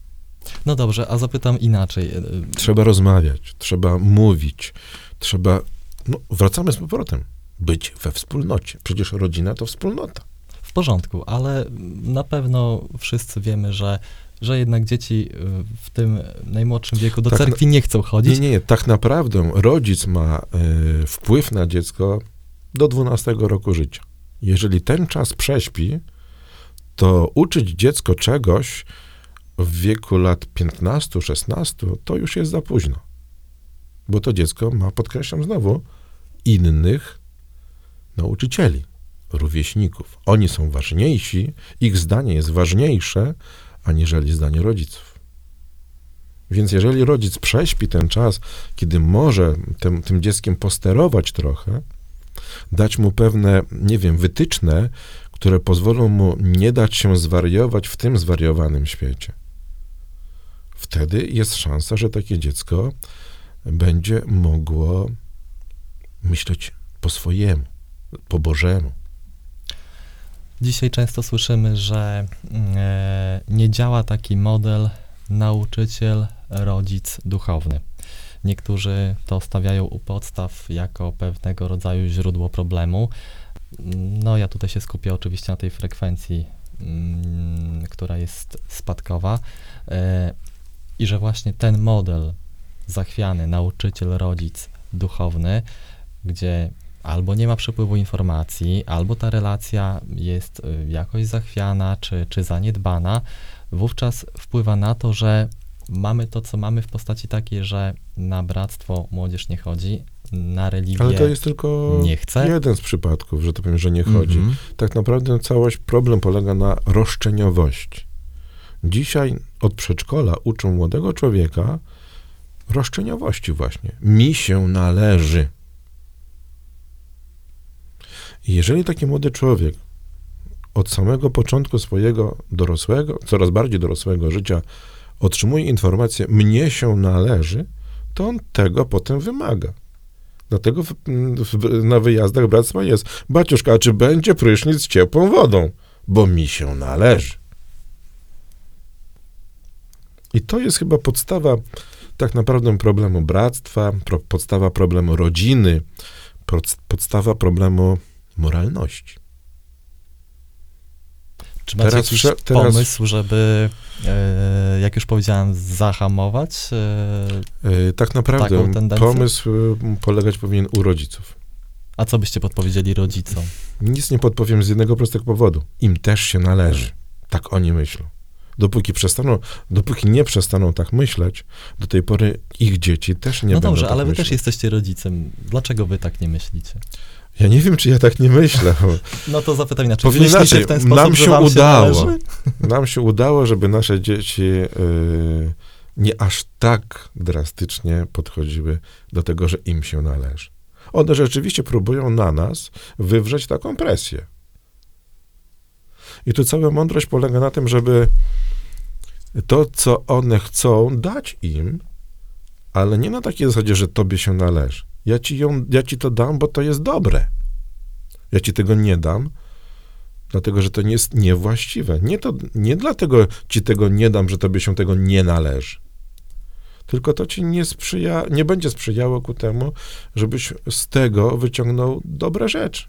No dobrze, a zapytam inaczej. E, Trzeba rozmawiać, trzeba mówić, trzeba. No, wracamy z powrotem. Być we wspólnocie. Przecież rodzina to wspólnota. W porządku, ale na pewno wszyscy wiemy, że, że jednak dzieci y, w tym najmłodszym wieku do Tak, cerkwi nie chcą chodzić. Nie, nie. Tak naprawdę rodzic ma e, wpływ na dziecko do 12 roku życia. Jeżeli ten czas prześpi, to uczyć dziecko czegoś w wieku lat 15-16 to już jest za późno. Bo to dziecko ma, podkreślam znowu, innych nauczycieli, rówieśników. Oni są ważniejsi, ich zdanie jest ważniejsze, aniżeli zdanie rodziców. Więc jeżeli rodzic prześpi ten czas, kiedy może tym, tym dzieckiem posterować trochę, dać mu pewne, nie wiem, wytyczne, które pozwolą mu nie dać się zwariować w tym zwariowanym świecie, wtedy jest szansa, że takie dziecko będzie mogło myśleć po swojemu, po Bożemu. Dzisiaj często słyszymy, że e, nie działa taki model nauczyciel, rodzic, duchowny. Niektórzy to stawiają u podstaw jako pewnego rodzaju źródło problemu. No, ja tutaj się skupię oczywiście na tej frekwencji, mm, która jest spadkowa. E, I że właśnie ten model zachwiany, nauczyciel, rodzic, duchowny, gdzie albo nie ma przepływu informacji, albo ta relacja jest y, jakoś zachwiana czy, czy zaniedbana, wówczas wpływa na to, że mamy to, co mamy w postaci takiej, że na bractwo młodzież nie chodzi, na religię Ale to jest tylko nie chce. jeden z przypadków, że to powiem, że nie chodzi. Mhm. Tak naprawdę całość problem polega na roszczeniowości. Dzisiaj od przedszkola uczą młodego człowieka roszczeniowości właśnie. Mi się należy. I jeżeli taki młody człowiek od samego początku swojego dorosłego, coraz bardziej dorosłego życia otrzymuje informację, mnie się należy, to on tego potem wymaga. Dlatego w, w, na wyjazdach bractwa jest, baciuszka, a czy będzie prysznic z ciepłą wodą? Bo mi się należy. I to jest chyba podstawa tak naprawdę problemu bractwa, pro, podstawa problemu rodziny, pod, podstawa problemu moralności. Czy macie Teraz jakiś teraz- pomysł, żeby, e, jak już powiedziałem, zahamować? E, Yy, tak naprawdę pomysł y, polegać powinien u rodziców. a co byście podpowiedzieli rodzicom? Nic nie podpowiem z jednego prostego powodu. Im też się należy. Tak oni myślą. Dopóki przestaną, dopóki nie przestaną tak myśleć, do tej pory ich dzieci też nie no będą dobrze, tak ale wy też jesteście rodzicem. Dlaczego wy tak nie myślicie? Ja nie wiem, czy ja tak nie myślę. No to zapytam inaczej. Myślicie inaczej, w ten sposób, nam się udało. Się? Nam się udało, żeby nasze dzieci y, nie aż tak drastycznie podchodziły do tego, że im się należy. One rzeczywiście próbują na nas wywrzeć taką presję. I tu cała mądrość polega na tym, żeby to, co one chcą, dać im, ale nie na takiej zasadzie, że tobie się należy. Ja ci, ją, ja ci to dam, bo to jest dobre. Ja ci tego nie dam, dlatego że to nie jest niewłaściwe. Nie, to, nie dlatego ci tego nie dam, że tobie się tego nie należy. Tylko to ci nie sprzyja, nie będzie sprzyjało ku temu, żebyś z tego wyciągnął dobre rzeczy.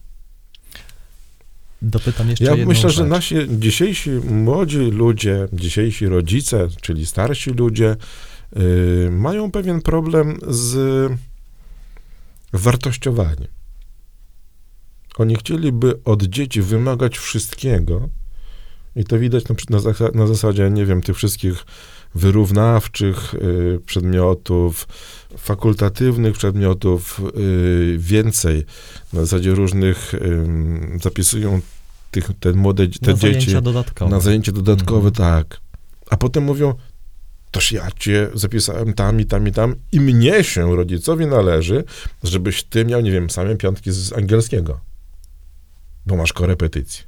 Dopytam jeszcze Ja myślę, że rzecz. nasi dzisiejsi młodzi ludzie, dzisiejsi rodzice, czyli starsi ludzie, y, mają pewien problem z wartościowaniem. Oni chcieliby od dzieci wymagać wszystkiego i to widać na, na, zasa- na zasadzie, nie wiem, tych wszystkich wyrównawczych y, przedmiotów, fakultatywnych przedmiotów, y, więcej. Na zasadzie różnych ym, zapisują tych, te młode te na dzieci zajęcia dodatkowe. na zajęcie dodatkowe, Mhm. tak. A potem mówią, toż ja cię zapisałem tam i tam i tam i mnie się, rodzicowi, należy, żebyś ty miał, nie wiem, same piątki z angielskiego. Bo masz korepetycje.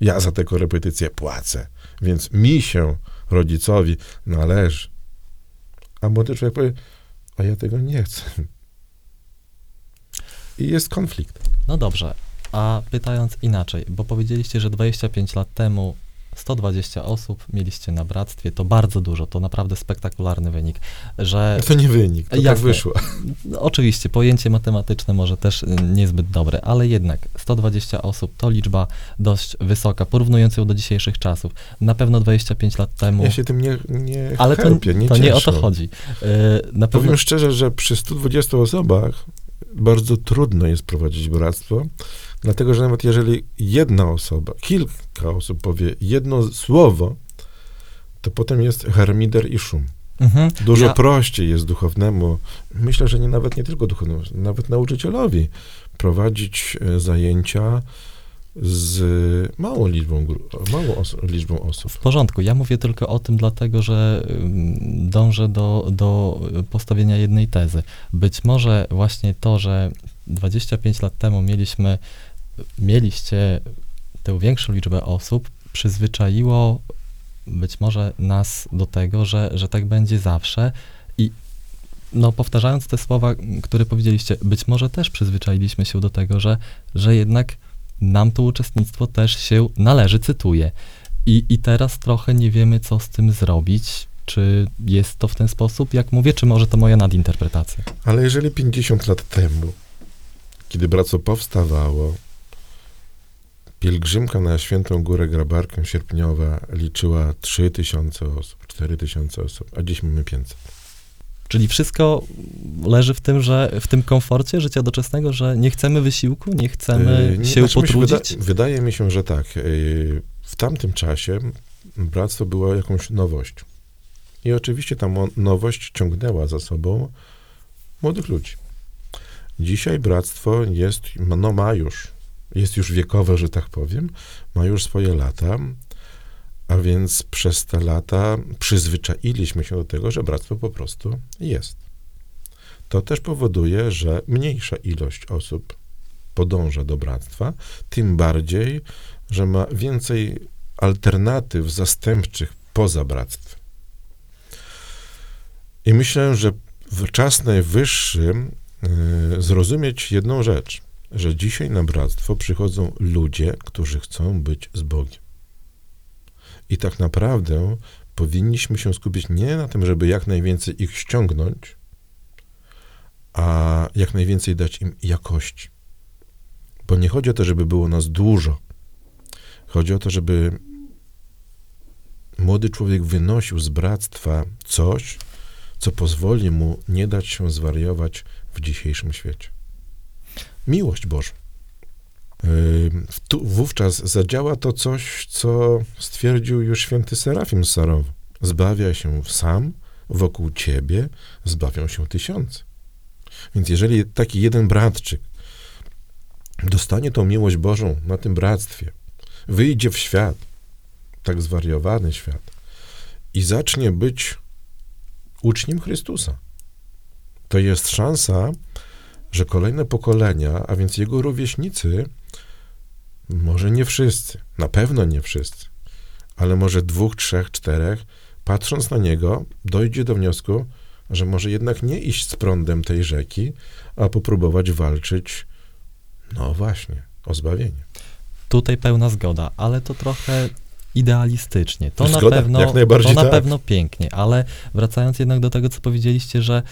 Ja za te korepetycje płacę, więc mi się, rodzicowi, należy. A młody człowiek powie, a ja tego nie chcę. I jest konflikt. No dobrze, a pytając inaczej, bo powiedzieliście, że 25 lat temu 120 osób mieliście na bractwie, to bardzo dużo, to naprawdę spektakularny wynik, że To nie wynik, to tak wyszło. no, oczywiście pojęcie matematyczne może też y, niezbyt dobre, ale jednak 120 osób to liczba dość wysoka, porównując ją do dzisiejszych czasów. Na pewno 25 lat temu, Ja się tym nie, nie ale to, chełpię, nie to nie o to chodzi. Y, Na pewno Powiem szczerze, że przy 120 osobach bardzo trudno jest prowadzić bractwo, dlatego że nawet jeżeli jedna osoba, kilka osób powie jedno słowo, to potem jest harmider i szum. Mhm. Dużo Ja- prościej jest duchownemu, myślę, że nie nawet nie tylko duchownemu, nawet nauczycielowi prowadzić e, zajęcia z małą liczbą, małą liczbą osób. W porządku. Ja mówię tylko o tym, dlatego że dążę do, do postawienia jednej tezy. Być może właśnie to, że 25 lat temu mieliśmy, mieliście tę większą liczbę osób, przyzwyczaiło być może nas do tego, że, że tak będzie zawsze i no, powtarzając te słowa, które powiedzieliście, być może też przyzwyczailiśmy się do tego, że, że jednak nam to uczestnictwo też się należy, cytuję. I, I teraz trochę nie wiemy, co z tym zrobić. Czy jest to w ten sposób, jak mówię, czy może to moja nadinterpretacja? Ale jeżeli 50 lat temu, kiedy bractwo powstawało, pielgrzymka na Świętą Górę Grabarkę Sierpniowa liczyła 3000 osób, 4000 osób, a dziś mamy 500. Czyli wszystko leży w tym, że w tym komforcie życia doczesnego, że nie chcemy wysiłku, nie chcemy Yy, nie- się znaczy potrudzić? Wyda, wydaje mi się, że tak. Yy, W tamtym czasie bractwo było jakąś nowością. I oczywiście ta nowość ciągnęła za sobą młodych ludzi. Dzisiaj bractwo jest, no ma już, jest już wiekowe, że tak powiem, ma już swoje lata, a więc przez te lata przyzwyczailiśmy się do tego, że bractwo po prostu jest. To też powoduje, że mniejsza ilość osób podąża do bractwa, tym bardziej, że ma więcej alternatyw zastępczych poza bractwem. I myślę, że czas najwyższy y, zrozumieć jedną rzecz, że dzisiaj na bractwo przychodzą ludzie, którzy chcą być z Bogiem. I tak naprawdę powinniśmy się skupić nie na tym, żeby jak najwięcej ich ściągnąć, a jak najwięcej dać im jakości. Bo nie chodzi o to, żeby było nas dużo. Chodzi o to, żeby młody człowiek wynosił z bractwa coś, co pozwoli mu nie dać się zwariować w dzisiejszym świecie. Miłość Boża. Tu, wówczas zadziała to coś, co stwierdził już święty Serafim z Sarowa. Zbawia się sam, wokół ciebie zbawią się tysiące. Więc jeżeli taki jeden bratczyk dostanie tą miłość Bożą na tym bractwie, wyjdzie w świat, tak zwariowany świat, i zacznie być uczniem Chrystusa, to jest szansa że kolejne pokolenia, a więc jego rówieśnicy, może nie wszyscy, na pewno nie wszyscy, ale może dwóch, trzech, czterech, patrząc na niego, dojdzie do wniosku, że może jednak nie iść z prądem tej rzeki, a popróbować walczyć, no właśnie, o zbawienie. Tutaj pełna zgoda, ale to trochę idealistycznie. To Zgoda, na pewno, to na tak. pewno pięknie, ale wracając jednak do tego, co powiedzieliście, że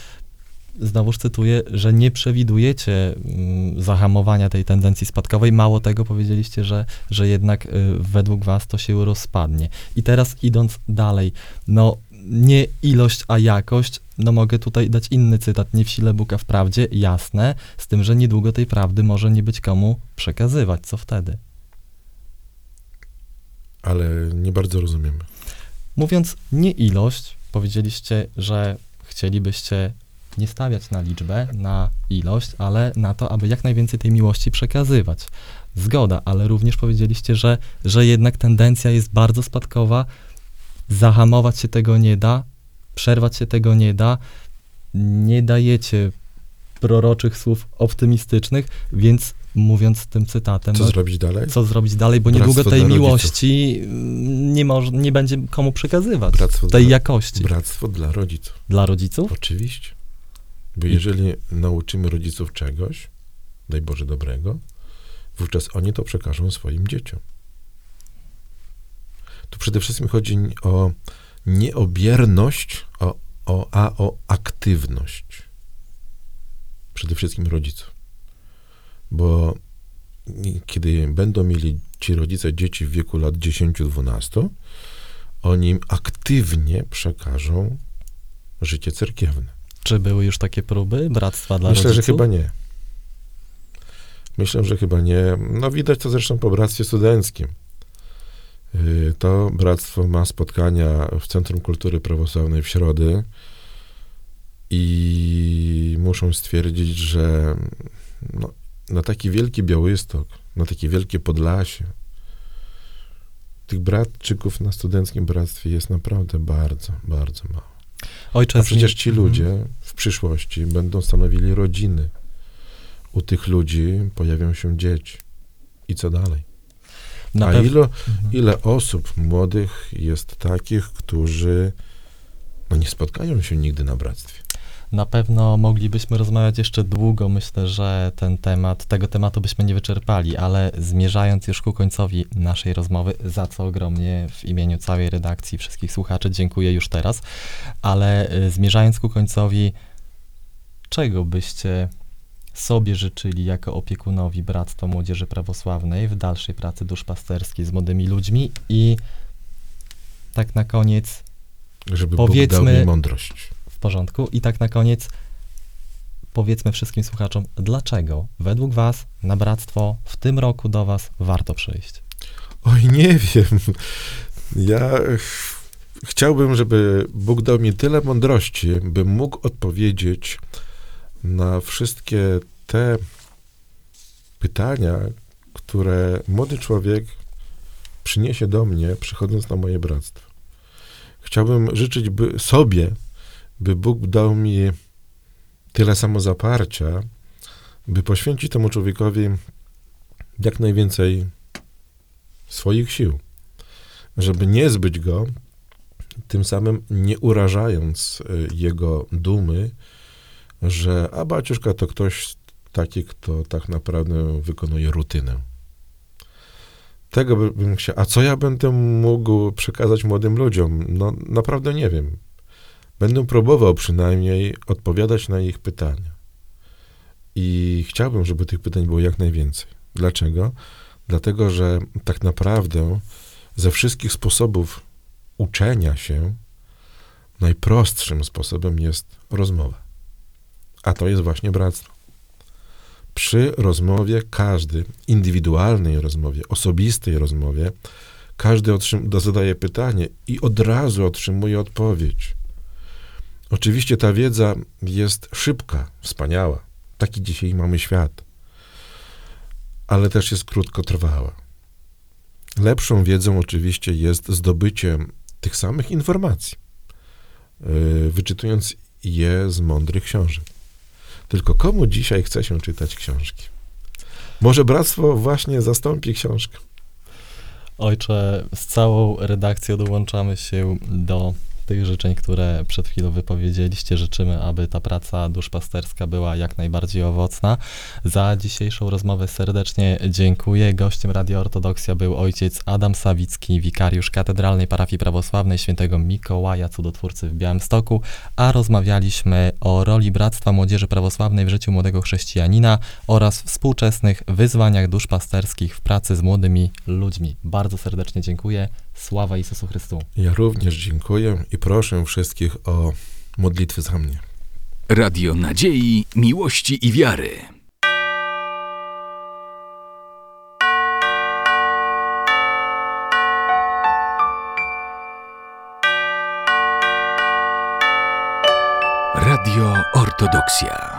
znowuż cytuję, że nie przewidujecie mm, zahamowania tej tendencji spadkowej. Mało tego powiedzieliście, że, że jednak y, według was to się rozpadnie. I teraz idąc dalej, no nie ilość, a jakość, no mogę tutaj dać inny cytat, nie w sile Bóg, a w prawdzie, jasne, z tym, że niedługo tej prawdy może nie być komu przekazywać. Co wtedy? Ale nie bardzo rozumiemy. Mówiąc nie ilość, powiedzieliście, że chcielibyście nie stawiać na liczbę, na ilość, ale na to, aby jak najwięcej tej miłości przekazywać. Zgoda, ale również powiedzieliście, że, że jednak tendencja jest bardzo spadkowa, zahamować się tego nie da, przerwać się tego nie da, nie dajecie proroczych słów optymistycznych, więc mówiąc tym cytatem, Co no, zrobić dalej? co zrobić dalej, bo Bractwo niedługo tej rodziców. miłości mm, nie, może, nie będzie komu przekazywać. Bractwo tej dla- jakości. Bractwo dla rodziców. Dla rodziców? Oczywiście. Bo jeżeli nauczymy rodziców czegoś, daj Boże dobrego, wówczas oni to przekażą swoim dzieciom. Tu przede wszystkim chodzi o nie o o, a o aktywność. Przede wszystkim rodziców. Bo kiedy będą mieli ci rodzice dzieci w wieku lat 10-12, oni im aktywnie przekażą życie cerkiewne. Czy były już takie próby bractwa dla Myślę, że rodziców? chyba nie. Myślę, że chyba nie. No widać to zresztą po bractwie studenckim. Yy, To bractwo ma spotkania w Centrum Kultury Prawosławnej w środę i muszą stwierdzić, że no, na taki wielki Białystok, na takie wielkie Podlasie, tych bratczyków na studenckim bractwie jest naprawdę bardzo, bardzo mało. Ojcze, A przecież ci Mhm. ludzie w przyszłości będą stanowili rodziny. U tych ludzi pojawią się dzieci. I co dalej? Na A pew- ile, Mhm. ile osób młodych jest takich, którzy no nie spotkają się nigdy na bractwie? Na pewno moglibyśmy rozmawiać jeszcze długo. Myślę, że ten temat, tego tematu byśmy nie wyczerpali, ale zmierzając już ku końcowi naszej rozmowy, za co ogromnie w imieniu całej redakcji, wszystkich słuchaczy dziękuję już teraz, ale y, zmierzając ku końcowi, czego byście sobie życzyli jako opiekunowi Bractwa Młodzieży Prawosławnej w dalszej pracy duszpasterskiej z młodymi ludźmi i tak na koniec Żeby Bóg dał Powiedzmy- mi mądrość. W porządku. I tak na koniec powiedzmy wszystkim słuchaczom, dlaczego według Was na bractwo w tym roku do Was warto przyjść. Oj, nie wiem. Ja ch- chciałbym, żeby Bóg dał mi tyle mądrości, bym mógł odpowiedzieć na wszystkie te pytania, które młody człowiek przyniesie do mnie, przychodząc na moje bractwo. Chciałbym życzyć by sobie, by Bóg dał mi tyle samozaparcia, by poświęcić temu człowiekowi jak najwięcej swoich sił, żeby nie zbyć go, tym samym nie urażając y, jego dumy, że a baciuszka to ktoś taki, kto tak naprawdę wykonuje rutynę. Tego by- bym chciał. A co ja będę mógł przekazać młodym ludziom? No naprawdę nie wiem. Będę próbował przynajmniej odpowiadać na ich pytania. I chciałbym, żeby tych pytań było jak najwięcej. Dlaczego? Dlatego, że tak naprawdę ze wszystkich sposobów uczenia się najprostszym sposobem jest rozmowa. A to jest właśnie bractwo. Przy rozmowie każdy, indywidualnej rozmowie, osobistej rozmowie, każdy otrzym- zadaje pytanie i od razu otrzymuje odpowiedź. Oczywiście ta wiedza jest szybka, wspaniała. Taki dzisiaj mamy świat. Ale też jest krótkotrwała. Lepszą wiedzą oczywiście jest zdobycie tych samych informacji, yy, wyczytując je z mądrych książek. Tylko komu dzisiaj chce się czytać książki? Może bractwo właśnie zastąpi książkę. Ojcze, z całą redakcją dołączamy się do tych życzeń, które przed chwilą wypowiedzieliście. Życzymy, aby ta praca duszpasterska była jak najbardziej owocna. Za dzisiejszą rozmowę serdecznie dziękuję. Gościem Radio Ortodoksja był ojciec Adam Sawicki, wikariusz Katedralnej Parafii Prawosławnej Świętego Mikołaja Cudotwórcy w Białymstoku, a rozmawialiśmy o roli Bractwa Młodzieży Prawosławnej w życiu młodego chrześcijanina oraz współczesnych wyzwaniach duszpasterskich w pracy z młodymi ludźmi. Bardzo serdecznie dziękuję. Sława Jezusu Chrystu. Ja również dziękuję i proszę wszystkich o modlitwy za mnie. Radio nadziei, miłości i wiary. Radio Ortodoksja.